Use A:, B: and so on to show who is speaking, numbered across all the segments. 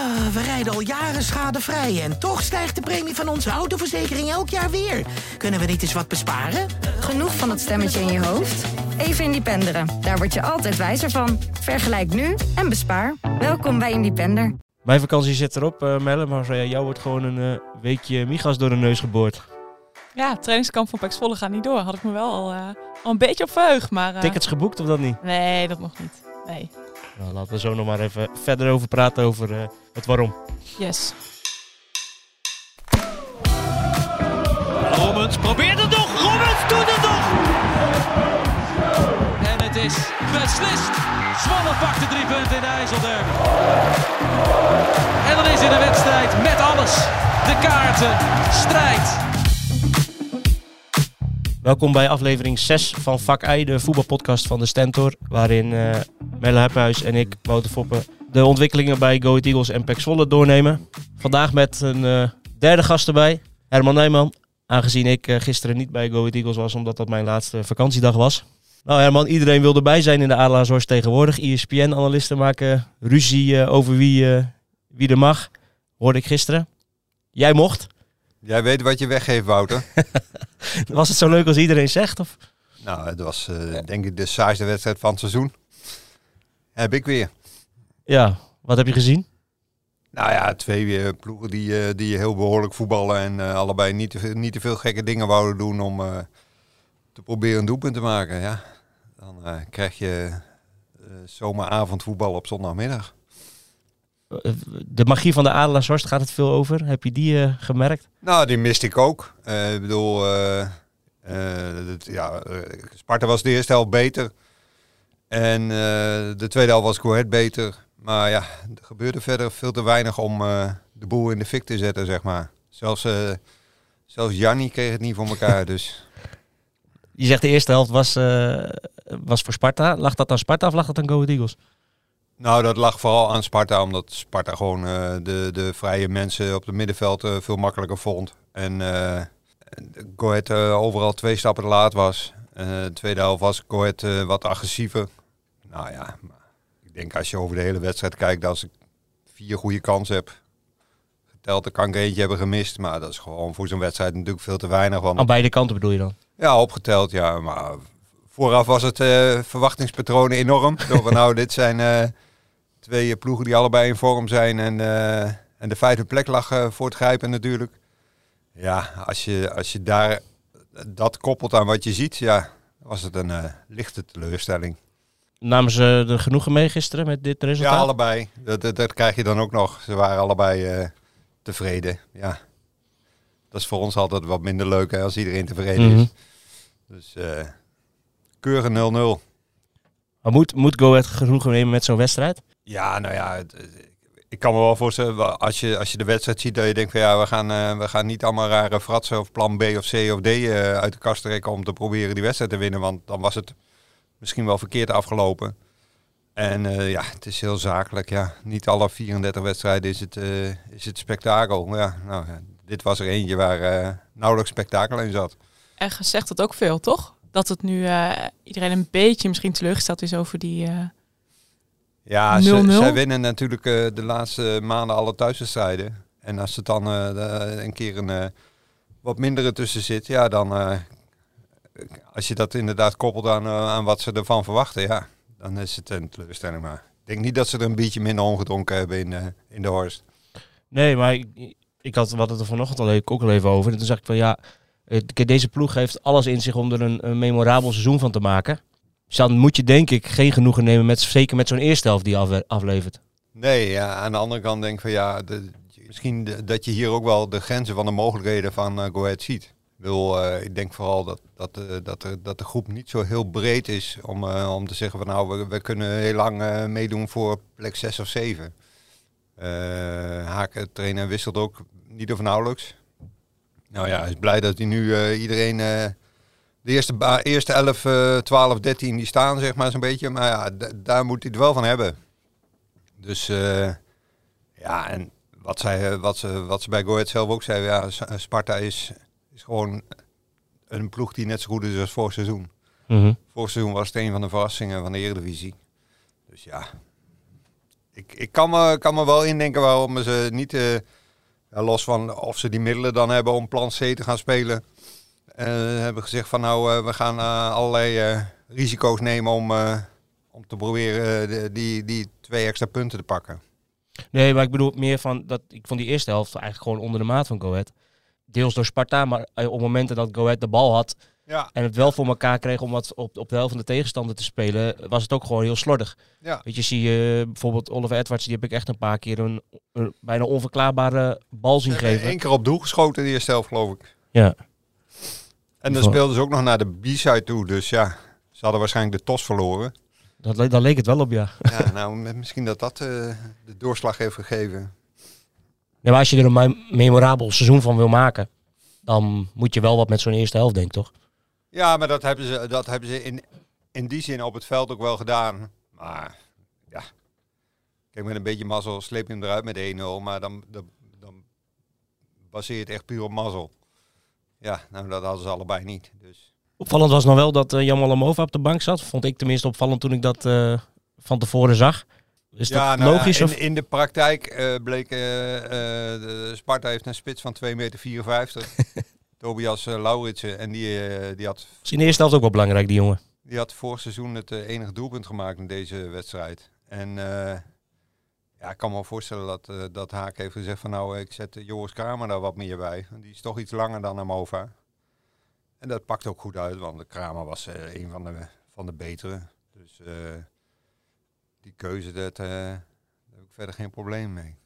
A: Ah, we rijden al jaren schadevrij en toch stijgt de premie van onze autoverzekering elk jaar weer. Kunnen we niet eens wat besparen?
B: Genoeg van dat stemmetje in je hoofd? Even Independeren. Daar word je altijd wijzer van. Vergelijk nu en bespaar. Welkom bij Independer.
C: Mijn vakantie zit erop, uh, Melle, maar uh, jou wordt gewoon een uh, weekje Migas door de neus geboord.
D: Ja, trainingskamp van Pax Volle gaat niet door. Had ik me wel al, al een beetje op verheugd, maar...
C: Tickets geboekt of dat niet?
D: Nee, dat nog niet. Nee.
C: Nou, laten we zo nog maar even verder over praten over uh, het waarom.
D: Yes.
E: Robbins probeert het nog. Robbins doet het nog. En het is beslist. Zwolle pakt de drie punten in de IJsselderby. En dan is in de wedstrijd met alles. De kaarten, strijd,
C: Welkom bij aflevering 6 van Vak I, de voetbalpodcast van de Stentor. Waarin uh, Melle Hephuis en ik, Wouter Foppen, de ontwikkelingen bij Go Ahead Eagles en PEC Zwolle doornemen. Vandaag met een uh, derde gast erbij, Herman Nijman. Aangezien ik uh, gisteren niet bij Go Ahead Eagles was, omdat dat mijn laatste vakantiedag was. Nou Herman, iedereen wil erbij zijn in de Adelaarshorst tegenwoordig. ESPN-analisten maken ruzie over wie, wie er mag. Hoorde ik gisteren. Jij mocht.
F: Jij weet wat je weggeeft, Wouter.
C: was het zo leuk als iedereen zegt? Of?
F: Nou, het was denk ik de saaiste wedstrijd van het seizoen. Heb ik weer.
C: Ja, wat heb je gezien?
F: Nou ja, twee uh, ploegen die, uh, die heel behoorlijk voetballen en allebei niet te, veel, niet te veel gekke dingen wouden doen om te proberen een doelpunt te maken. Ja, dan krijg je zomeravondvoetbal op zondagmiddag
C: de magie van de Adelaarshorst gaat het veel over. Heb je die gemerkt?
F: Nou, die miste ik ook. Ik bedoel, ja, Sparta was de eerste helft beter. En de tweede helft was Coët beter. Maar ja, er gebeurde verder veel te weinig om de boel in de fik te zetten, zeg maar. Zelfs, zelfs Janni kreeg het niet voor elkaar, dus...
C: Je zegt de eerste helft was, was voor Sparta. Lag dat aan Sparta of lag dat aan Go Eagles?
F: Nou, dat lag vooral aan Sparta, omdat Sparta gewoon uh, de, de vrije mensen op het middenveld uh, veel makkelijker vond. En uh, Go Ahead overal twee stappen te laat was. de tweede helft was Go Ahead wat agressiever. Nou ja, denk als je over de hele wedstrijd kijkt, dat als ik vier goede kansen heb geteld, dan kan ik eentje hebben gemist. Maar dat is gewoon voor zo'n wedstrijd natuurlijk veel te weinig. Want...
C: Aan beide kanten bedoel je dan?
F: Ja, opgeteld, ja. Maar vooraf was het verwachtingspatroon enorm. Door van nou, dit zijn Twee ploegen die allebei in vorm zijn en, uh, en de vijfde plek lag voor het grijpen natuurlijk. Ja, als je, als je daar dat koppelt aan wat je ziet, ja, was het een lichte teleurstelling.
C: Namen ze er genoegen mee gisteren met dit resultaat?
F: Ja, allebei. Dat, dat, dat krijg je dan ook nog. Ze waren allebei tevreden. Ja. Dat is voor ons altijd wat minder leuk hè, als iedereen tevreden mm -hmm. is. Dus keurige 0-0.
C: Maar moet, moet Go Ahead genoegen nemen met zo'n wedstrijd?
F: Ja, nou ja, ik kan me wel voorstellen, als je, als je de wedstrijd ziet, dat je denkt van ja, we gaan, uh, we gaan niet allemaal rare fratsen of plan B of C of D uh, uit de kast trekken om te proberen die wedstrijd te winnen. Want dan was het misschien wel verkeerd afgelopen. En uh, ja, het is heel zakelijk. Ja. Niet alle 34 wedstrijden is het, is het spektakel. Ja, nou, dit was er eentje waar nauwelijks spektakel in zat.
D: En zegt het ook veel, toch? Dat het nu iedereen een beetje misschien teleurgesteld is over die
F: ja, ze, zij winnen natuurlijk uh, de laatste maanden alle thuiswedstrijden. En als er dan uh, een keer een uh, wat mindere tussen zit, ja, dan als je dat inderdaad koppelt aan, aan wat ze ervan verwachten, ja, dan is het een teleurstelling. Maar ik denk niet dat ze er een beetje minder ongedronken hebben in, in de Horst.
C: Nee, maar ik, ik had wat het er vanochtend al ook al even over. En toen zag ik van ja, deze ploeg heeft alles in zich om er een, een memorabel seizoen van te maken. Dus dan moet je denk ik geen genoegen nemen met zeker met zo'n eerste helft die af, aflevert.
F: Nee, ja, aan de andere kant denk ik van ja, de, misschien dat je hier ook wel de grenzen van de mogelijkheden van uh, Go Ahead ziet. Wil, uh, ik denk vooral dat, dat, uh, dat, dat de groep niet zo heel breed is om, om te zeggen van nou, we, we kunnen heel lang meedoen voor plek 6 of 7. Haken trainer wisselt ook niet of nauwelijks. Nou ja, is blij dat hij nu iedereen de eerste, eerste 11, uh, 12, 13 die staan, zeg maar, zo'n beetje. Maar ja, daar moet hij het wel van hebben. Dus ja, en wat, zij, wat, ze, wat ze bij Go zelf ook zei, ja, Sparta is, is gewoon een ploeg die net zo goed is als vorig seizoen. Mm -hmm. Vorig seizoen was het een van de verrassingen van de Eredivisie. Dus ja, ik, ik kan, me, kan me wel indenken waarom ze niet, eh, los van of ze die middelen dan hebben om plan C te gaan spelen, eh, hebben gezegd van nou, eh, we gaan allerlei risico's nemen om, om te proberen die, die twee extra punten te pakken.
C: Nee, maar ik bedoel meer van dat ik vond die eerste helft eigenlijk gewoon onder de maat van Go Ahead. Deels door Sparta, maar eh, op momenten dat Go Ahead de bal had
F: Ja,
C: en het wel voor elkaar kreeg om wat op, op de helft van de tegenstander te spelen, was het ook gewoon heel slordig.
F: ja.
C: Weet je, zie je bijvoorbeeld Oliver Edwards, die heb ik echt een paar keer een, een bijna onverklaarbare bal zien geven.
F: één keer op doel geschoten in de eerste helft, geloof ik.
C: Ja.
F: En dan speelden ze ook nog naar de B-side toe, dus ja, ze hadden waarschijnlijk de tos verloren.
C: Dat, le- leek het wel op, ja.
F: Ja, nou, misschien dat dat eh, de doorslag heeft gegeven.
C: Ja, maar als je er een me- memorabel seizoen van wil maken, dan moet je wel wat met zo'n eerste helft, denk ik, toch?
F: Ja, maar dat hebben ze, dat hebben ze in, in die zin op het veld ook wel gedaan. Maar ja, kijk, met een beetje mazzel sleep je hem eruit met 1-0. Maar dan, dan, dan baseer je het echt puur op mazzel. Ja, nou dat hadden ze allebei niet. Dus.
C: Opvallend was nog wel dat uh, Jamal Amova op de bank zat. Vond ik tenminste opvallend toen ik dat eh, van tevoren zag. Is
F: ja,
C: dat
F: nou,
C: logisch?
F: In,
C: of?
F: in de praktijk eh, bleek, eh, eh, de Sparta heeft een spits van 2,54 meter. Tobias uh, Lauritsen. En die, die had
C: is in de eerste helft ook wel belangrijk, die jongen.
F: Die had vorig seizoen het uh, enige doelpunt gemaakt in deze wedstrijd. En uh, ja, ik kan me voorstellen dat, uh, dat Haak heeft gezegd van nou, ik zet Joris Kramer daar wat meer bij. Die is toch iets langer dan Amova. En dat pakt ook goed uit, want de Kramer was uh, een van de, van de betere. Dus uh, die keuze, dat, uh, daar heb ik verder geen probleem mee.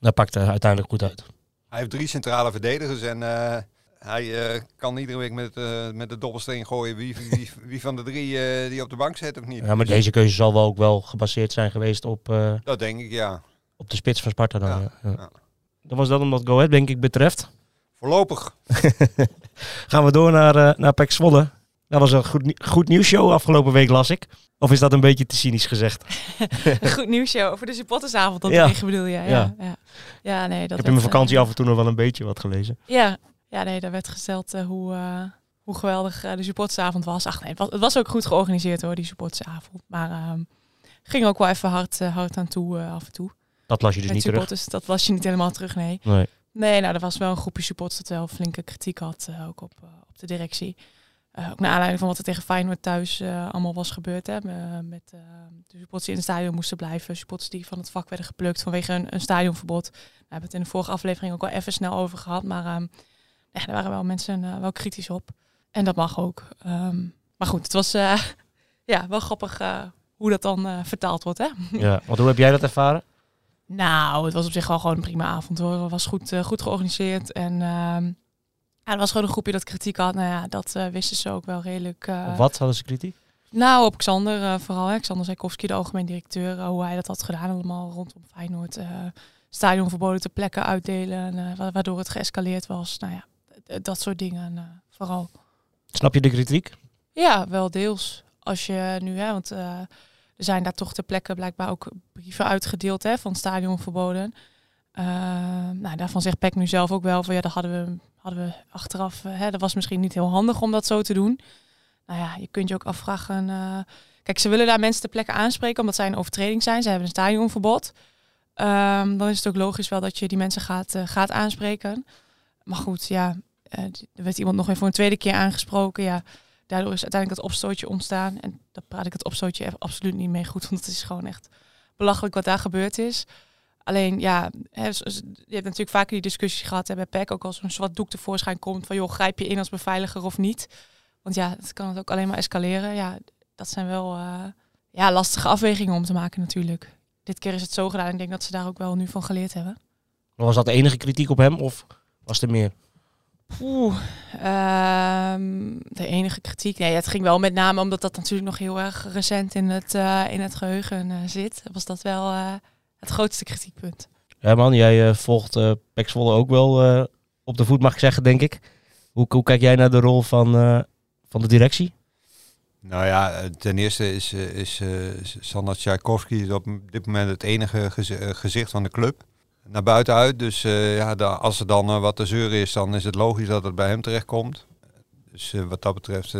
C: Dat pakt er uiteindelijk goed uit.
F: Hij heeft drie centrale verdedigers en uh, hij uh, kan iedere week met, met de dobbelsteen gooien wie, wie, wie van de drie die op de bank zet of niet.
C: Ja, maar deze keuze zal wel ook wel gebaseerd zijn geweest op,
F: dat denk ik, ja.
C: op de spits van Sparta dan.
F: Ja,
C: Ja. Ja.
F: ja.
C: Dan was dat omdat Go Ahead, denk ik, betreft.
F: Voorlopig.
C: Gaan we door naar, uh, naar Pek Zwolle. Dat was een goed, goed nieuwsshow afgelopen week, las ik. Of is dat een beetje te cynisch gezegd?
D: een goed nieuwsshow over de supportersavond, dat
C: Ja.
D: bedoel je? Ja, ja. ja. ja nee, dat
C: ik heb in mijn vakantie af en toe nog wel een beetje wat gelezen.
D: Ja, ja nee, daar werd gesteld uh, hoe, uh, hoe geweldig de supportersavond was. Ach nee, het was, het was ook goed georganiseerd hoor, die supportersavond. Maar ehm, ging ook wel even hard, hard aan toe af en toe.
C: Dat las je dus
D: Met
C: niet terug?
D: Dat las je niet helemaal terug, nee.
C: Nee.
D: Nee, nou, er was wel een groepje supporters dat wel flinke kritiek had, ook op, op de directie. Uh, ook naar aanleiding van wat er tegen Feyenoord thuis uh, allemaal was gebeurd. Hè, met uh, de supporters die in het stadion moesten blijven. Supporters die van het vak werden geplukt vanwege een, een stadionverbod. Hebben we het in de vorige aflevering ook wel even snel over gehad. Maar um, ja, daar waren wel mensen wel kritisch op. En dat mag ook. Um, maar goed, het was ja, wel grappig hoe dat dan vertaald wordt. Hè?
C: Ja, want hoe heb jij dat ervaren?
D: Nou, het was op zich wel gewoon een prima avond hoor. Het was goed, goed georganiseerd. En uh, ja, er was gewoon een groepje dat kritiek had. Nou ja, dat uh, wisten ze ook wel redelijk. Uh,
C: op wat hadden ze kritiek?
D: Nou, op Xander uh, vooral. Hè. Xander Zijkowski, de algemeen directeur. Hoe hij dat had gedaan allemaal rondom Feyenoord. Stadion verboden te plekken uitdelen. Waardoor het geëscaleerd was. Nou ja, dat soort dingen vooral.
C: Snap je de kritiek?
D: Ja, wel deels. Als je nu, hè, want er zijn daar toch ter plekke blijkbaar ook brieven uitgedeeld hè, van stadion verboden. Uh, nou, daarvan zegt Peck nu zelf ook wel van ja, dat hadden we, hadden we achteraf. Uh, hè, dat was misschien niet heel handig om dat zo te doen. Nou ja, je kunt je ook afvragen. Uh, kijk, ze willen daar mensen ter plekke aanspreken omdat zij een overtreding zijn. Ze hebben een stadionverbod. Um, dan is het ook logisch wel dat je die mensen gaat, uh, gaat aanspreken. Maar goed, ja, er werd iemand nog even voor een tweede keer aangesproken. Ja, daardoor is uiteindelijk het opstootje ontstaan. En daar praat ik het opstootje absoluut niet mee goed, want het is gewoon echt belachelijk wat daar gebeurd is. Alleen, ja, je hebt natuurlijk vaker die discussie gehad hè, bij PEC, ook als een zwart doek tevoorschijn komt van, joh, grijp je in als beveiliger of niet? Want ja, het kan het ook alleen maar escaleren. Ja, dat zijn wel uh, ja, lastige afwegingen om te maken natuurlijk. Dit keer is het zo gedaan. Ik denk dat ze daar ook wel nu van geleerd hebben.
C: Was dat de enige kritiek op hem of was er meer?
D: Oeh, um, de enige kritiek. Nee, het ging wel met name omdat dat natuurlijk nog heel erg recent in het, uh, in het geheugen uh, zit. Was dat wel het grootste kritiekpunt.
C: Ja man, jij uh, volgt uh, Pek Zwolle ook wel uh, op de voet mag ik zeggen, denk ik. Hoe, hoe kijk jij naar de rol van, uh, van de directie?
F: Nou ja, ten eerste is, is uh, Sander Tchaikovsky op dit moment het enige gezicht van de club. Naar buiten uit. Dus uh, ja, als er dan uh, wat te zeuren is, dan is het logisch dat het bij hem terechtkomt. Dus uh, wat dat betreft.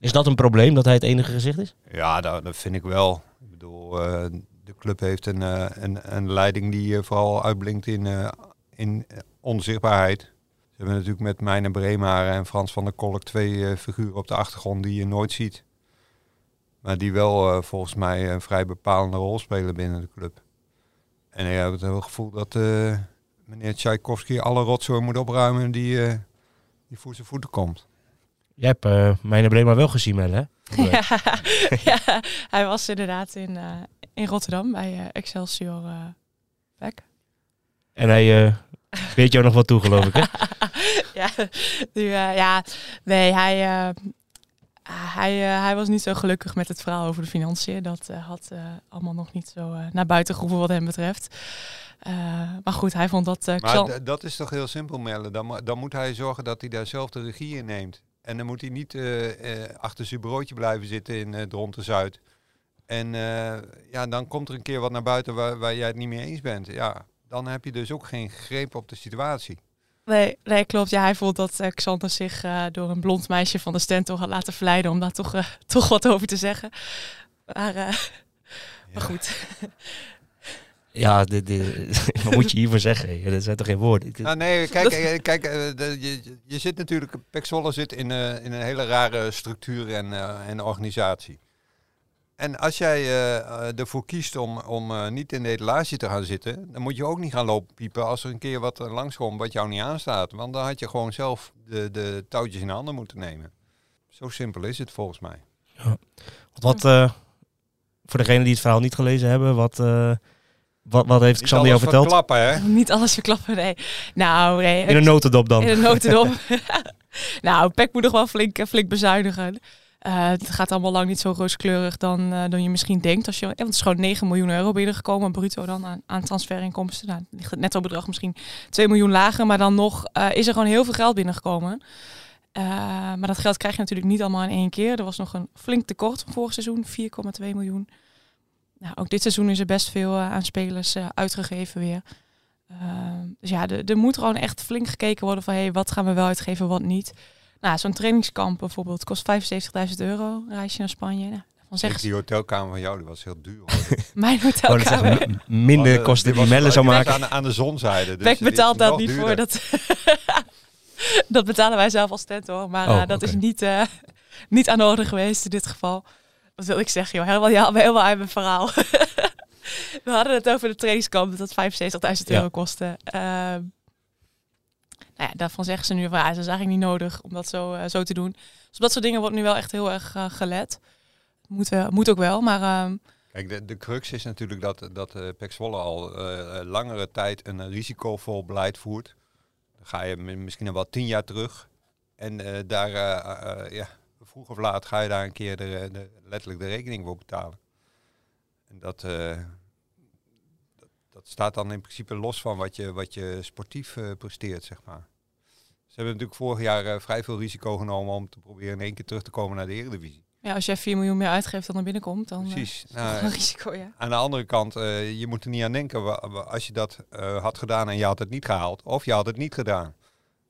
C: is dat een probleem dat hij het enige gezicht is?
F: Ja, dat, dat vind ik wel. Ik bedoel, club heeft een, eh, een, een leiding die eh, vooral uitblinkt in, eh, in onzichtbaarheid. Ze hebben natuurlijk met Mijne Bremer en Frans van der Kolk twee figuren op de achtergrond die je nooit ziet. Maar die wel volgens mij een vrij bepalende rol spelen binnen de club. En ik heb het gevoel dat meneer Tchaikovsky alle rotzooi moet opruimen die, die voor zijn voeten komt.
C: Jij hebt uh, mijn Brema wel gezien, hè?
D: Ja, ja, hij was inderdaad in, eh, in Rotterdam bij eh, Excelsior eh Beck.
C: En hij eh weet jou nog wat toe, geloof ik, hè?
D: ja, nu, eh, ja, nee, hij, eh, hij, hij was niet zo gelukkig met het verhaal over de financiën. Dat eh, had allemaal nog niet zo naar buiten geroepen wat hem betreft. Eh, maar goed, hij vond dat... eh,
F: Maar dat is toch heel simpel, Melle. Dan, dan moet hij zorgen dat hij daar zelf de regie in neemt. En dan moet hij niet eh, eh, achter zijn broodje blijven zitten in uh, Dronten Zuid. En ja, dan komt er een keer wat naar buiten waar, waar jij het niet mee eens bent. Ja, dan heb je dus ook geen greep op de situatie.
D: Nee, nee, klopt. Ja, hij vond dat Xander zich door een blond meisje van de Stentor had laten verleiden om daar toch, toch wat over te zeggen. Maar, maar goed.
C: Ja, dit, dit- wat moet je hiervoor zeggen? Ja, dat zijn toch geen woorden?
F: Nou, nee, kijk, eh, kijk eh, de- je, je zit natuurlijk, Pek Zwolle zit in, eh, in een hele rare structuur en, eh, en organisatie. En als jij eh, eh, ervoor kiest om, om eh, niet in de etalage te gaan zitten, dan moet je ook niet gaan lopen piepen als er een keer wat langskomt wat jou niet aanstaat. Want dan had je gewoon zelf de, de touwtjes in de handen moeten nemen. Zo simpel is het volgens mij.
C: Wat, eh, voor degenen die het verhaal niet gelezen hebben, wat, eh, wat, wat heeft
F: Niet
C: Xander jou
F: alles
C: verteld?
F: verklappen, hè?
D: Niet alles verklappen, nee. Nou, nee.
C: In een notendop dan.
D: In een notendop. nou, Peck moet nog wel flink, eh, flink bezuinigen. Eh, het gaat allemaal lang niet zo rooskleurig dan, eh, dan je misschien denkt. Als je, want het is gewoon 9 miljoen euro binnengekomen, bruto dan, aan, aan transferinkomsten. Nou, dan ligt het netto bedrag misschien 2 miljoen lager, maar dan nog eh, is er gewoon heel veel geld binnengekomen. Eh, maar dat geld krijg je natuurlijk niet allemaal in één keer. Er was nog een flink tekort van vorig seizoen, 4,2 miljoen. Nou, ook dit seizoen is er best veel eh, aan spelers eh, uitgegeven weer. Ehm, dus ja, er moet gewoon echt flink gekeken worden van hey, wat gaan we wel uitgeven, wat niet. Nou, zo'n trainingskamp bijvoorbeeld kost 75.000 euro, een reisje naar Spanje. Nou, dan zeggen ze,
F: Die hotelkamer van jou die was heel duur. hoor.
D: mijn hotelkamer.
C: zeggen, m- minder
F: eh,
C: kosten
F: die
C: die
F: was-
C: Melle zou maken.
F: Aan, aan de zonzijde. Dus
D: Beck
F: is
D: betaalt daar
F: nog
D: niet
F: duurder.
D: voor. Dat, dat betalen wij zelf als tent hoor. Maar
C: Oh,
D: eh, dat is niet, eh, niet aan de orde geweest in dit geval. Wat wil ik zeggen joh, helemaal, ja, helemaal uit mijn verhaal. We hadden het over de trainingskamp dat 75.000 euro kostte. Ehm, nou ja, daarvan zeggen ze nu van ja, dat is eigenlijk niet nodig om dat zo, eh, zo te doen. Dus op dat soort dingen wordt nu wel echt heel erg eh, gelet. Moet, wel, moet ook wel, maar ehm,
F: Kijk, de, de crux is natuurlijk dat, dat uh, Pek Zwolle al eh, langere tijd een risicovol beleid voert. Dan ga je mi- misschien nog wel tien jaar terug. En eh, daar, eh, eh, ja, vroeg of laat ga je daar een keer de, de- letterlijk de rekening voor betalen. En dat, eh, dat, dat staat dan in principe los van wat je, wat je sportief eh, presteert, zeg maar. Ze hebben natuurlijk vorig jaar eh, vrij veel risico genomen om te proberen in één keer terug te komen naar de Eredivisie.
D: ja, als jij 4 miljoen meer uitgeeft dan er binnenkomt, dan
F: Precies.
D: is het
F: Nou,
D: een risico, ja.
F: aan de andere kant, je moet er niet aan denken. Als je dat had gedaan en je had het niet gehaald, of je had het niet gedaan,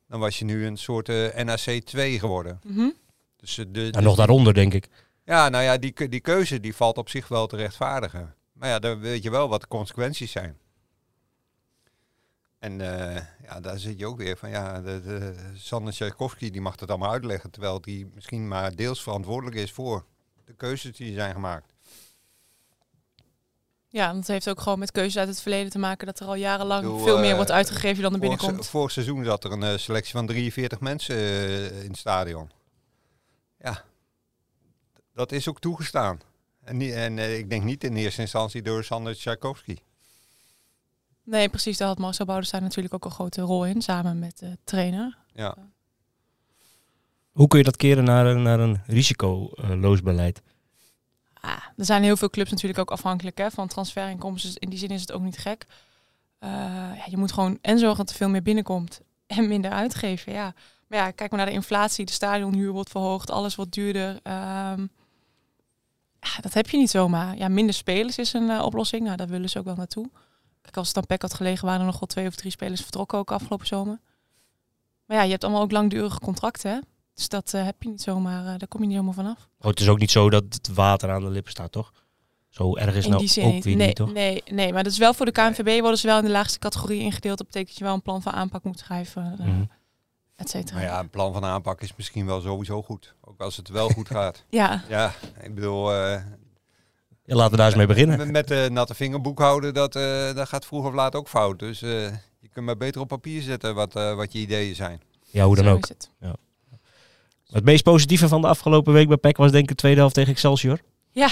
F: dan was je nu een soort NAC 2 geworden.
D: Mhm.
F: Dus, eh, de,
C: Ja,
F: dus-
C: nog daaronder, denk ik.
F: ja, nou ja, die, die keuze die valt op zich wel te rechtvaardigen. Maar ja, dan weet je wel wat de consequenties zijn. En eh, ja, daar zit je ook weer van, ja, de, de, Sander Tchaikovsky die mag dat allemaal uitleggen, terwijl die misschien maar deels verantwoordelijk is voor de keuzes die zijn gemaakt.
D: Ja, want het heeft ook gewoon met keuzes uit het verleden te maken dat er al jarenlang
F: bedoel,
D: veel meer
F: eh,
D: wordt uitgegeven dan er
F: Vorig,
D: binnenkomt.
F: se- vorig seizoen zat er een eh, selectie van 43 mensen eh, in het stadion. Ja, dat is ook toegestaan. En, en eh, ik denk niet in eerste instantie door Sander Tchaikovsky.
D: Nee, precies. Daar had Marcel Boudestein natuurlijk ook een grote rol in, samen met de trainer.
F: Ja.
C: Hoe kun je dat keren naar een, naar een risicoloos beleid?
D: Ah, er zijn heel veel clubs natuurlijk ook afhankelijk hè, van transferinkomsten. Dus in die zin is het ook niet gek. Eh, ja, je moet gewoon en zorgen dat er veel meer binnenkomt en minder uitgeven. Ja. Maar ja, kijk maar naar de inflatie. De stadionhuur wordt verhoogd, alles wordt duurder. Ehm, ja, dat heb je niet zomaar. Ja, minder spelers is een eh, oplossing. Nou, daar willen ze ook wel naartoe. Kijk, als het dan Pek had gelegen, waren er nog wel twee of drie spelers vertrokken ook afgelopen zomer. Maar ja, je hebt allemaal ook langdurige contracten. Hè? Dus dat eh, heb je niet zomaar, eh, daar kom je niet helemaal vanaf.
C: Oh, het is ook niet zo dat het water aan de lippen staat, toch? Zo erg is nou
D: die zin
C: ook
D: niet.
C: weer
D: nee,
C: niet, toch?
D: Nee, nee, maar dat is wel voor de KNVB worden ze wel in de laagste categorie ingedeeld. Dat betekent dat je wel een plan van aanpak moet schrijven,
C: Mhm.
D: Et cetera.
F: Maar ja, een plan van aanpak is misschien wel sowieso goed. Ook als het wel goed gaat.
D: ja.
F: Ja, ik bedoel, eh,
C: Ja, laten we daar eens mee beginnen.
F: met- met de natte vinger boekhouden, dat, eh, dat gaat vroeg of laat ook fout. Dus eh, je kunt maar beter op papier zetten wat, eh, wat je ideeën zijn.
C: Ja, hoe dan
D: Zo
C: ook.
D: is het.
C: Het meest positieve van de afgelopen week bij PEC was denk ik de tweede helft tegen Excelsior.
D: Ja,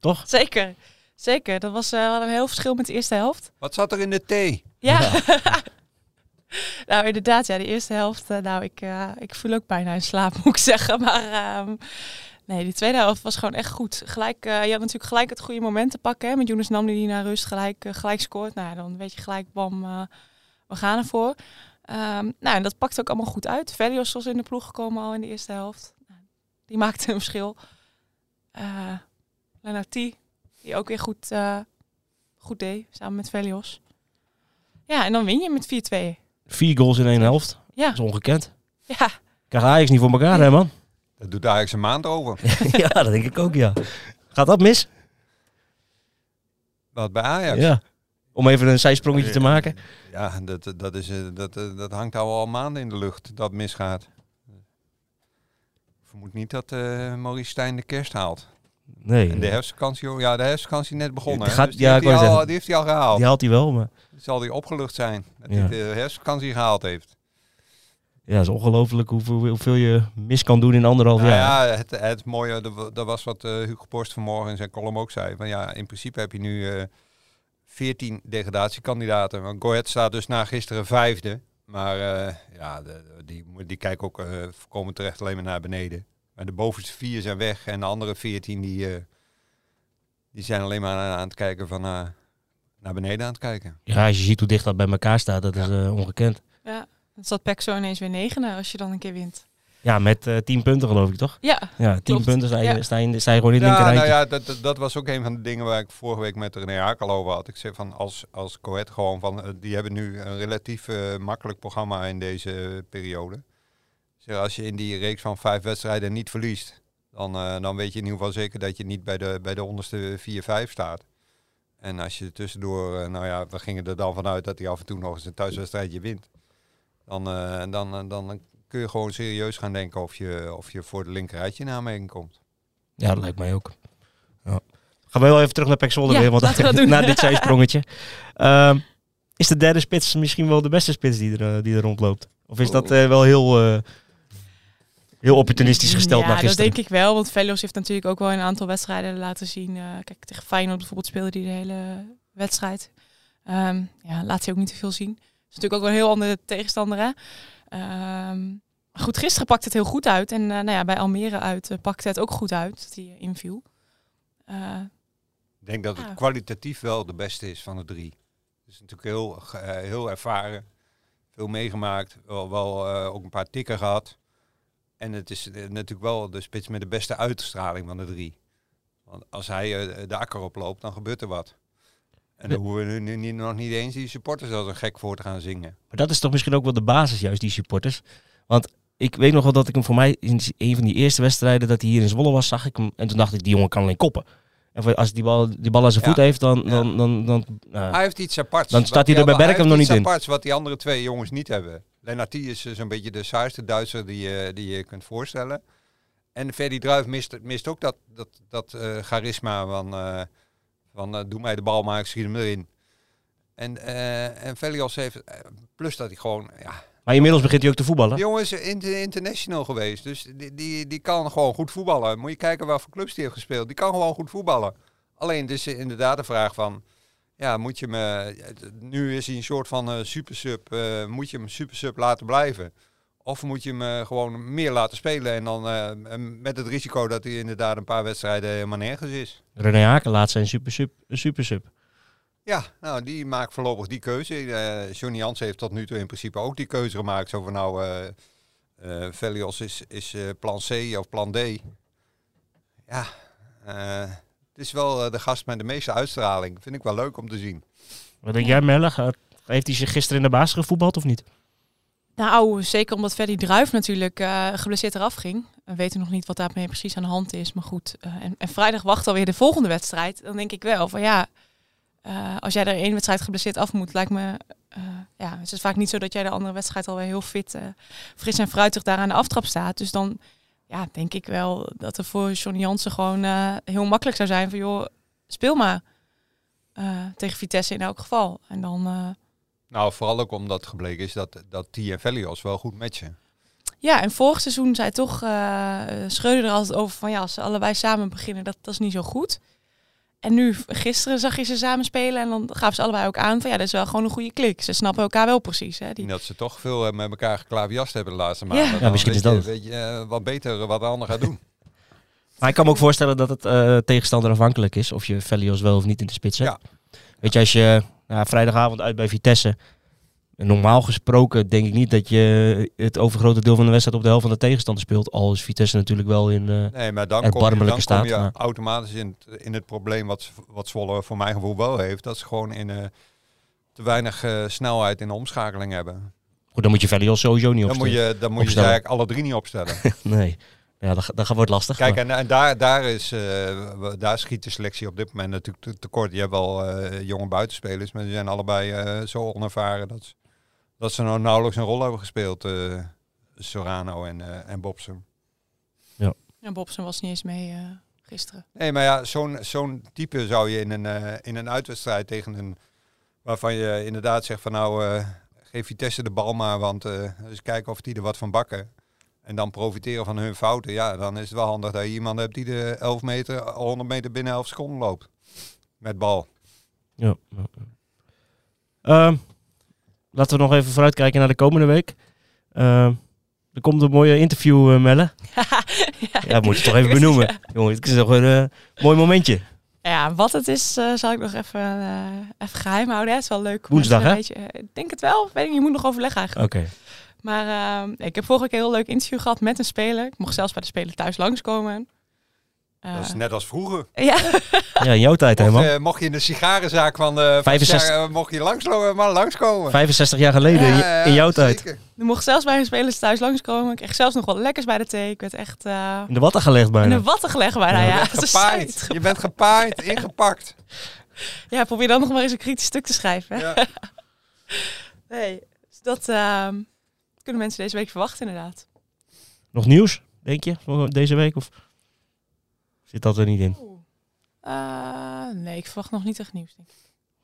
C: Toch?
D: zeker. Zeker. Dat was eh, wel een heel verschil met de eerste helft.
F: Wat zat er in de thee?
D: Ja. nou, inderdaad, ja, de eerste helft. eh, nou, ik, eh, ik voel ook bijna in slaap, moet ik zeggen. Maar ehm, nee, die tweede helft was gewoon echt goed. Gelijk, eh, je had natuurlijk gelijk het goede moment te pakken. Hè, met Jonas Namdi die naar rust gelijk, gelijk scoort. Nou, dan weet je gelijk, bam, we gaan ervoor. Ehm, nou, en dat pakt ook allemaal goed uit. Velios was in de ploeg gekomen al in de eerste helft. Nou, die maakte een verschil. Lennart T, die ook weer goed, goed deed, samen met Velios. Ja, en dan win je met 4-2.
C: Vier goals in één helft.
D: Ja,
C: Dat is ongekend.
D: ja.
C: Krijgt Ajax niet voor elkaar, hè man?
F: Dat doet Ajax een maand over.
C: ja, dat denk ik ook, ja. Gaat dat mis?
F: Wat bij Ajax?
C: Ja. Om even een zijsprongetje te maken.
F: Ja, dat, dat, is, eh, dat, eh, dat hangt al al maanden in de lucht, dat misgaat. Ik vermoed niet dat eh Maurice Stijn de kerst haalt.
C: Nee,
F: En de herfstvakantie, oh ja, de herfstvakantie net begonnen.
C: Gaat-
F: dus die,
C: ja,
F: heeft hij al,
C: zeggen.
F: die heeft hij al gehaald.
C: die haalt hij wel, maar
F: Zal hij opgelucht zijn dat
C: Ja.
F: hij de herfstvakantie gehaald heeft.
C: ja, het is ongelooflijk hoeveel, hoeveel je mis kan doen in anderhalf
F: Nou
C: jaar.
F: ja, het, het mooie, dat- was wat eh, Hugo Borst vanmorgen in zijn column ook zei. Van ja, in principe heb je nu eh 14 degradatiekandidaten. Want Go Ahead staat dus na gisteren vijfde. Maar eh, ja, de, die, die kijken ook eh voorkomen terecht alleen maar naar beneden. Maar de bovenste vier zijn weg en de andere 14 die, eh, die zijn alleen maar aan, aan het kijken van eh, naar beneden aan het kijken.
C: Ja, als je ziet hoe dicht dat bij elkaar staat, dat is eh, ongekend.
D: ja. Dan zat Pek zo ineens weer negende als je dan een keer wint.
C: Ja, met 10 punten geloof ik, toch?
D: Ja,
C: Ja, 10
D: Klopt.
C: punten sta je,
D: Ja.
C: sta, je, sta je gewoon in het
F: Ja, nou ja, dat, dat, was ook een van de dingen waar ik vorige week met René Hakel over had. Ik zei van als, als Coët gewoon van, die hebben nu een relatief makkelijk programma in deze periode. Zeg, als je in die reeks van vijf wedstrijden niet verliest, dan, eh, dan weet je in ieder geval zeker dat je niet bij de, bij de onderste 4-5 staat. En als je tussendoor, eh, nou ja, we gingen er dan vanuit dat hij af en toe nog eens een thuiswedstrijdje wint. Dan, eh, dan, dan kun je gewoon serieus gaan denken of je, of je voor de linkerrijtje in aanmerking komt.
C: Ja, dat lijkt mij ook. Ja. Gaan we wel even terug naar Pek
D: Ja,
C: weer, want
D: dat
C: na dit zijsprongetje. Ehm, is de derde spits misschien wel de beste spits die er, die er rondloopt? Of is dat eh, wel heel, eh, heel opportunistisch gesteld
D: ja,
C: na
D: dat
C: gisteren?
D: denk ik wel. Want Velos heeft natuurlijk ook wel in een aantal wedstrijden laten zien. eh, kijk, tegen Feyenoord bijvoorbeeld speelde hij de hele wedstrijd. Ehm, ja, laat hij ook niet te veel zien. is natuurlijk ook wel een heel andere tegenstander. Hè? Ehm, goed, gisteren pakte het heel goed uit. En eh, nou ja, bij Almere uit eh, pakte het ook goed uit dat hij inviel. Eh,
F: Ik denk dat het
D: Ja.
F: kwalitatief wel de beste is van de drie. Het is natuurlijk heel, heel ervaren, veel meegemaakt, wel, wel eh, ook een paar tikken gehad. En het is eh, natuurlijk wel de spits met de beste uitstraling van de drie. Want als hij eh, de akker oploopt, dan gebeurt er wat. En dan hoeven we nu, nog niet eens die supporters als een gek voor te gaan zingen.
C: Maar dat is toch misschien ook wel de basis, juist die supporters. Want ik weet nog wel dat ik hem voor mij in een van die eerste wedstrijden dat hij hier in Zwolle was, zag ik hem. En toen dacht ik, die jongen kan alleen koppen. En als die bal, die bal aan zijn
F: Ja.
C: voet heeft, dan... Dan, dan, dan
F: Hij heeft iets aparts.
C: Dan staat hij er bij
F: hij
C: nog niet
F: iets
C: in.
F: aparts wat die andere twee jongens niet hebben. Lennartie is eh, zo'n beetje de saaiste Duitser die, je die je kunt voorstellen. En Ferdy Druif mist, mist ook dat, dat, dat eh, charisma van, eh, van eh, doe mij de bal maar, ik schiet hem erin. En, eh en Velios heeft, eh, plus dat hij gewoon, ja,
C: maar inmiddels begint hij ook te voetballen.
F: die jongen is inter- international geweest. Dus die, die, die kan gewoon goed voetballen. Moet je kijken welke clubs die heeft gespeeld. Die kan gewoon goed voetballen. Alleen het is inderdaad de vraag van... Ja, moet je me... Nu is hij een soort van eh supersub. eh, moet je hem supersub laten blijven? Of moet je hem eh, gewoon meer laten spelen en dan eh, met het risico dat hij inderdaad een paar wedstrijden helemaal nergens is.
C: René Haken laat zijn super sub. Super sub.
F: Ja, nou, die maakt voorlopig die keuze. Eh Johnny Jans heeft tot nu toe in principe ook die keuze gemaakt. Zo van nou, eh eh, Velios is, is eh, plan C of plan D. Ja, eh, het is wel eh, de gast met de meeste uitstraling. Vind ik wel leuk om te zien.
C: Wat denk jij, Melle? Gaat- Heeft hij zich gisteren in de basis gevoetbald of niet?
D: Nou, zeker omdat Ferdy Druif natuurlijk eh, geblesseerd eraf ging. We weten nog niet wat daarmee precies aan de hand is. Maar goed, eh, en, en vrijdag wacht alweer de volgende wedstrijd. Dan denk ik wel van ja, eh, als jij er één wedstrijd geblesseerd af moet, lijkt me... eh, ja, het is vaak niet zo dat jij de andere wedstrijd alweer heel fit, eh, fris en fruitig daar aan de aftrap staat. Dus dan ja, denk ik wel dat er voor Johnny Jansen gewoon heel makkelijk zou zijn van joh, speel maar. Tegen Vitesse in elk geval. En dan,
F: Nou, vooral ook omdat gebleken is dat, dat T en Velios wel goed matchen.
D: ja, en vorig seizoen zei toch Schreuder er altijd over van ja, als ze allebei samen beginnen, dat, dat is niet zo goed. En nu, gisteren zag je ze samen spelen en dan gaven ze allebei ook aan van ja, dat is wel gewoon een goede klik. Ze snappen elkaar wel precies. Hè? Die...
F: Dat ze toch veel eh, met elkaar geklaviast hebben de laatste maanden.
D: Ja.
F: Dan
C: misschien
F: weet
C: is
F: je-
C: dat
F: Weet je eh, wat beter wat de ander gaat doen.
C: Maar ik kan me ook voorstellen dat het eh, tegenstander afhankelijk is of je Velios wel of niet in de spits hebt. Weet je, als je nou, vrijdagavond uit bij Vitesse. Normaal gesproken denk ik niet dat je het overgrote deel van de wedstrijd op de helft van de tegenstander speelt. Al is Vitesse natuurlijk wel in. eh,
F: Nee, maar dan kom je, dan
C: barmelijke
F: kom
C: staat,
F: je
C: maar-
F: automatisch in het, in het probleem wat, wat Zwolle voor mijn gevoel wel heeft. Dat ze gewoon in eh, te weinig eh, snelheid in de omschakeling hebben.
C: goed, dan moet je Velios sowieso niet
F: Dan moet
C: opstellen.
F: je, dan moet je ze
C: opstellen.
F: eigenlijk alle drie niet opstellen.
C: Nee, ja, dat, dat wordt lastig.
F: Kijk,
C: maar-
F: en, en daar, daar, is, daar schiet de selectie op dit moment natuurlijk te- tekort. Je hebt wel jonge buitenspelers, maar die zijn allebei zo onervaren dat, ze- dat ze nou nauwelijks een rol hebben gespeeld. eh Sorano en, eh en Bobsen.
D: En Bobson was niet eens mee eh, gisteren.
F: Nee, maar ja, zo'n zo'n type zou je in een, eh, in een uitwedstrijd tegen een... waarvan je inderdaad zegt van nou, eh, geef Vitesse de bal maar, want eh eens kijken of die er wat van bakken. En dan profiteren van hun fouten. Ja, dan is het wel handig dat je iemand hebt die de 11 meter, 100 meter binnen 11 seconden loopt. Met bal.
C: Ja. ja. Ehm, laten we nog even vooruitkijken naar de komende week. Ehm, er komt een mooie interview, eh, Melle.
D: ja,
C: Ja, moet je toch even benoemen. Jongen, het is toch een eh, mooi momentje.
D: Ja, wat het is, eh, zal ik nog even, even geheim houden. hè. Het is wel leuk.
C: Woensdag, hè?
D: beetje- ik denk het wel. Weet ik, je moet nog overleggen eigenlijk.
C: Oké.
D: Maar ehm, ik heb vorige keer een heel leuk interview gehad met een speler. Ik mocht zelfs bij de speler thuis langskomen. Eh,
F: Dat is net als vroeger.
D: ja,
C: Ja, in jouw tijd, man.
F: eh, mocht je in de sigarenzaak van, eh van
C: 65
F: Sjar- eh, mocht je langslopen, maar langskomen.
C: 65 jaar geleden, in,
F: Ja,
C: je-
F: ja,
C: in jouw tijd.
D: ik mocht zelfs bij een speler thuis langskomen. Ik kreeg zelfs nog wat lekkers bij de thee. Ik werd echt eh,
C: In de watten gelegd
D: in
C: bijna.
D: de watten gelegd bijna.
C: Ja,
D: Ja,
F: Je bent gepaaid. Je gepaaid, ingepakt.
D: Ja, probeer dan nog maar eens een kritisch stuk te schrijven. Hè?
F: Ja.
D: Nee, dus dat ehm, kunnen mensen deze week verwachten inderdaad.
C: Nog nieuws, denk je, voor deze week? Of zit dat er niet in?
D: Eh, nee, ik verwacht nog niet echt nieuws. Denk ik.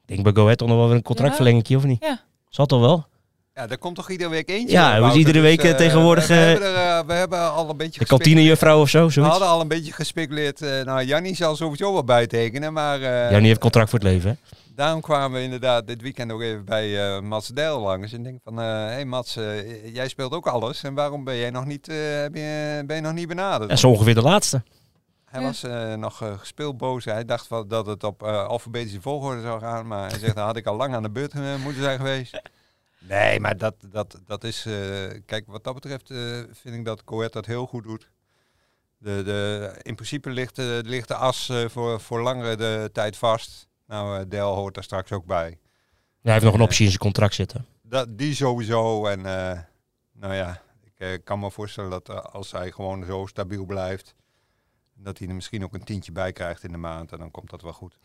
C: Denk bij Go Ahead nog wel weer een contractverlenging, of niet?
D: Ja.
C: Zal toch wel?
F: Ja, er komt toch iedere week eentje?
C: Ja, we iedere week, eh,
F: eh,
C: tegenwoordig,
F: We, we
C: eh,
F: hebben, er, we hebben al een beetje
C: De kantinejuffrouw of zo,
F: We
C: zoiets?
F: hadden al een beetje gespeculeerd. eh nou, Jannie zal sowieso wel bijtekenen, maar eh,
C: Ja, die heeft contract voor het leven, hè?
F: daarom kwamen we inderdaad dit weekend nog even bij eh Mats Dijl langs. En denk van, hé hey Mats, jij speelt ook alles. En waarom ben jij nog niet, eh, ben je nog niet benaderd?
C: Ja, zo ongeveer de laatste.
F: Hij
D: Ja.
F: was eh, nog uh, gespeeld boos. Hij dacht wel dat het op eh, alfabetische volgorde zou gaan. Maar hij zegt, dan had ik al lang aan de beurt moeten zijn geweest. Nee, maar dat, dat, dat is... eh, kijk, wat dat betreft eh, vind ik dat Coët dat heel goed doet. De, de, in principe ligt, ligt de as eh, voor, voor langere de tijd vast. Nou, eh, Del hoort daar straks ook bij.
C: Ja, hij heeft nog een optie in zijn contract zitten.
F: Dat, die sowieso. En eh, nou ja, ik kan me voorstellen dat als hij gewoon zo stabiel blijft... dat hij er misschien ook een tientje bij krijgt in de maand. En dan komt dat wel goed.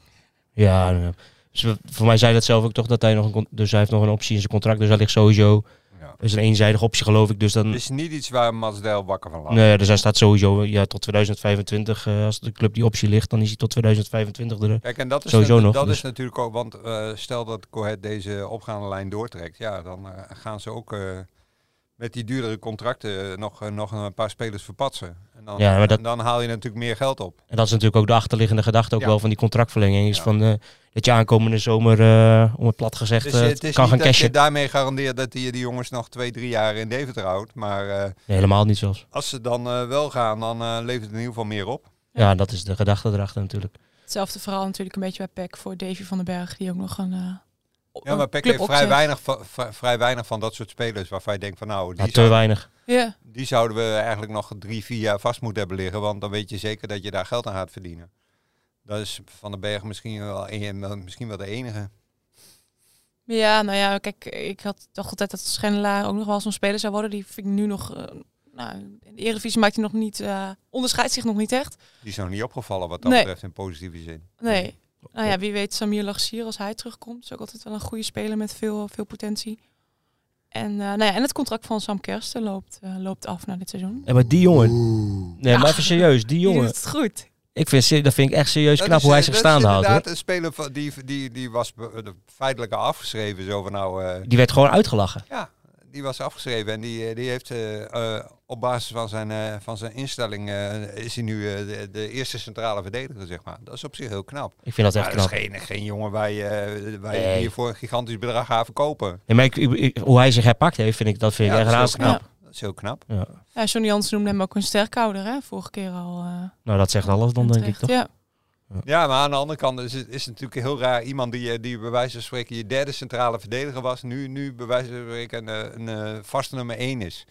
C: Ja, eh, dus voor mij zei dat zelf ook toch dat hij nog een, dus hij heeft nog een optie in zijn contract. Dus hij ligt sowieso,
F: Ja.
C: dat is een eenzijdige optie geloof ik. Dus dan,
F: Het is niet iets waar Mats Dijl wakker van laat.
C: nee, dus hij staat sowieso ja, tot 2025. eh, als de club die optie ligt, dan is hij tot 2025 er.
F: Kijk, en dat is,
C: Sowieso nog,
F: dat
C: dus.
F: is natuurlijk ook, want eh, stel dat Coët deze opgaande lijn doortrekt, ja, dan eh, gaan ze ook eh, met die duurdere contracten eh, nog, eh, nog een paar spelers verpatsen. En dan,
C: Ja, maar dat-
F: en dan haal je natuurlijk meer geld op.
C: En dat is natuurlijk ook de achterliggende gedachte ook
F: Ja.
C: wel van die contractverlenging. Is
F: Ja.
C: van, eh, dat je aankomende zomer, eh, om het plat gezegd,
F: Dus
C: eh,
F: eh, het is
C: kan
F: niet
C: gaan
F: dat je
C: cashen.
F: daarmee garandeert dat die, die jongens nog twee, drie jaar in Deventer houdt. Maar eh,
C: Nee, helemaal niet zelfs.
F: als ze dan eh, wel gaan, dan eh, levert het in ieder geval meer op.
C: Ja, dat is de gedachte erachter natuurlijk.
D: Hetzelfde verhaal natuurlijk een beetje bij PEC voor Davy van den Berg, die ook nog een. Eh,
F: Ja, maar Peck heeft vrij weinig, van, vrij, weinig van dat soort spelers waarvan je denkt van nou, die,
C: Ja, te
F: zou-
C: weinig.
D: Ja,
F: die zouden we eigenlijk nog drie, vier jaar vast moeten hebben liggen. Want dan weet je zeker dat je daar geld aan gaat verdienen. Dat is Van den Berg misschien wel, een, misschien wel de enige.
D: ja, nou ja, kijk, ik had dacht altijd dat Schendelaar ook nog wel zo'n speler zou worden. Die vind ik nu nog eh, Nou, in de Eredivisie maakt hij nog niet, eh, onderscheidt zich nog niet echt.
F: Die is nog niet opgevallen wat dat
D: Nee.
F: betreft in positieve zin.
D: Nee. Nou ja, wie weet Samir Lagsier als hij terugkomt. Is ook altijd wel een goede speler met veel, veel potentie. En, eh, nou ja, en het contract van Sam Kersten loopt, eh, loopt af na dit seizoen.
C: En maar die jongen... Nee,
D: Ja.
C: maar even serieus. Die
D: Die
C: jongen...
D: doet het goed.
C: Ik vind, dat vind ik echt serieus knap
F: is,
C: hoe hij
F: eh,
C: zich staande houdt.
F: inderdaad een speler van, die, die, die was feitelijk al afgeschreven. Zo van nou, eh,
C: Die werd gewoon uitgelachen.
F: ja, die was afgeschreven. En die, eh, die heeft eh, eh, op basis van zijn, eh, van zijn instelling eh, is hij nu eh, de, de eerste centrale verdediger, zeg maar. Dat is op zich heel knap.
C: Ik vind dat
F: Maar
C: echt
F: dat
C: knap.
F: is geen, geen jongen waar je, eh, waar je
C: Nee.
F: hier voor een gigantisch bedrag gaat verkopen.
C: Nee, maar ik, ik- ik- hoe hij zich herpakt heeft, vind ik, dat vind ik
F: Ja,
C: echt
F: heel
C: knap.
F: Dat is heel knap.
C: Ja.
D: Ja, Johnny Jans noemde hem ook een sterkhouder, hè? Vorige keer al. eh,
C: Nou, dat zegt alles dan, denk ik toch?
D: Ja.
F: Ja, maar aan de andere kant is het, is het natuurlijk heel raar. Iemand die, eh, die bij wijze van spreken je derde centrale verdediger was, nu, nu bij wijze van spreken een, eh, een eh, vaste nummer één is.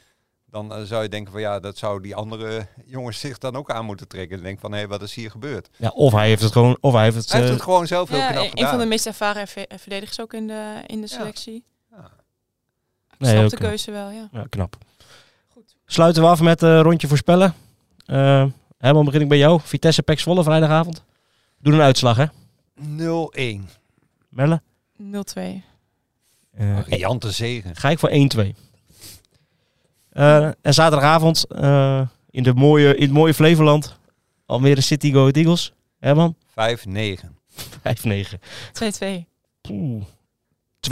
F: Dan zou je denken van ja, dat zou die andere jongens zich dan ook aan moeten trekken. Dan denk van hé, wat is hier gebeurd?
C: Ja, of hij heeft het gewoon, of hij heeft het...
F: Hij heeft
C: eh,
F: het gewoon zelf heel
D: Ja,
F: knap
D: een
F: gedaan.
D: van de meest ervaren ver- verdedigers ook in de, in de selectie.
F: Ja.
D: Ik
C: Nee,
D: snap de
C: knap.
D: keuze wel, ja.
C: ja, knap.
D: Goed.
C: Sluiten we af met een rondje voorspellen. Eh Herman, begin ik bij jou. Vitesse Pek Zwolle vrijdagavond. Doe een uitslag, hè?
F: 0-1.
C: Melle?
D: 0-2.
C: Eh,
F: Riante zegen.
C: Ga ik voor 1-2. Eh, en zaterdagavond eh, in, de mooie, in het mooie Flevoland. Almere City Go Ahead Eagles. Herman?
F: 5-9.
C: 5-9.
D: 2-2.
C: Oeh. 2-3.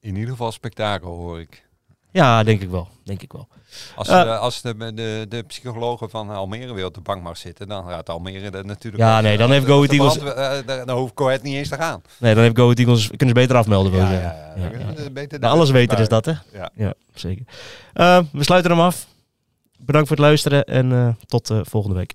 F: In ieder geval spektakel hoor ik.
C: Ja, denk ik wel. Denk ik wel.
F: Als,
C: Eh.
F: de, als de, de, de psychologen van Almere weer op de bank mag zitten, dan gaat Almere er natuurlijk...
C: Ja, nee, dan
F: als
C: heeft Go Ahead
F: eh, daar- Dan hoeft niet eens te gaan.
C: Nee, dan heeft Go Ahead Eagles, kunnen ze beter afmelden. wil je
F: Ja,
C: zeggen.
F: ja, ja.
C: Ja.
F: Dat beter
C: Nou, alles weten is dat, hè?
F: Ja.
C: zeker. Eh, we sluiten hem af. Bedankt voor het luisteren en eh, tot eh, volgende week.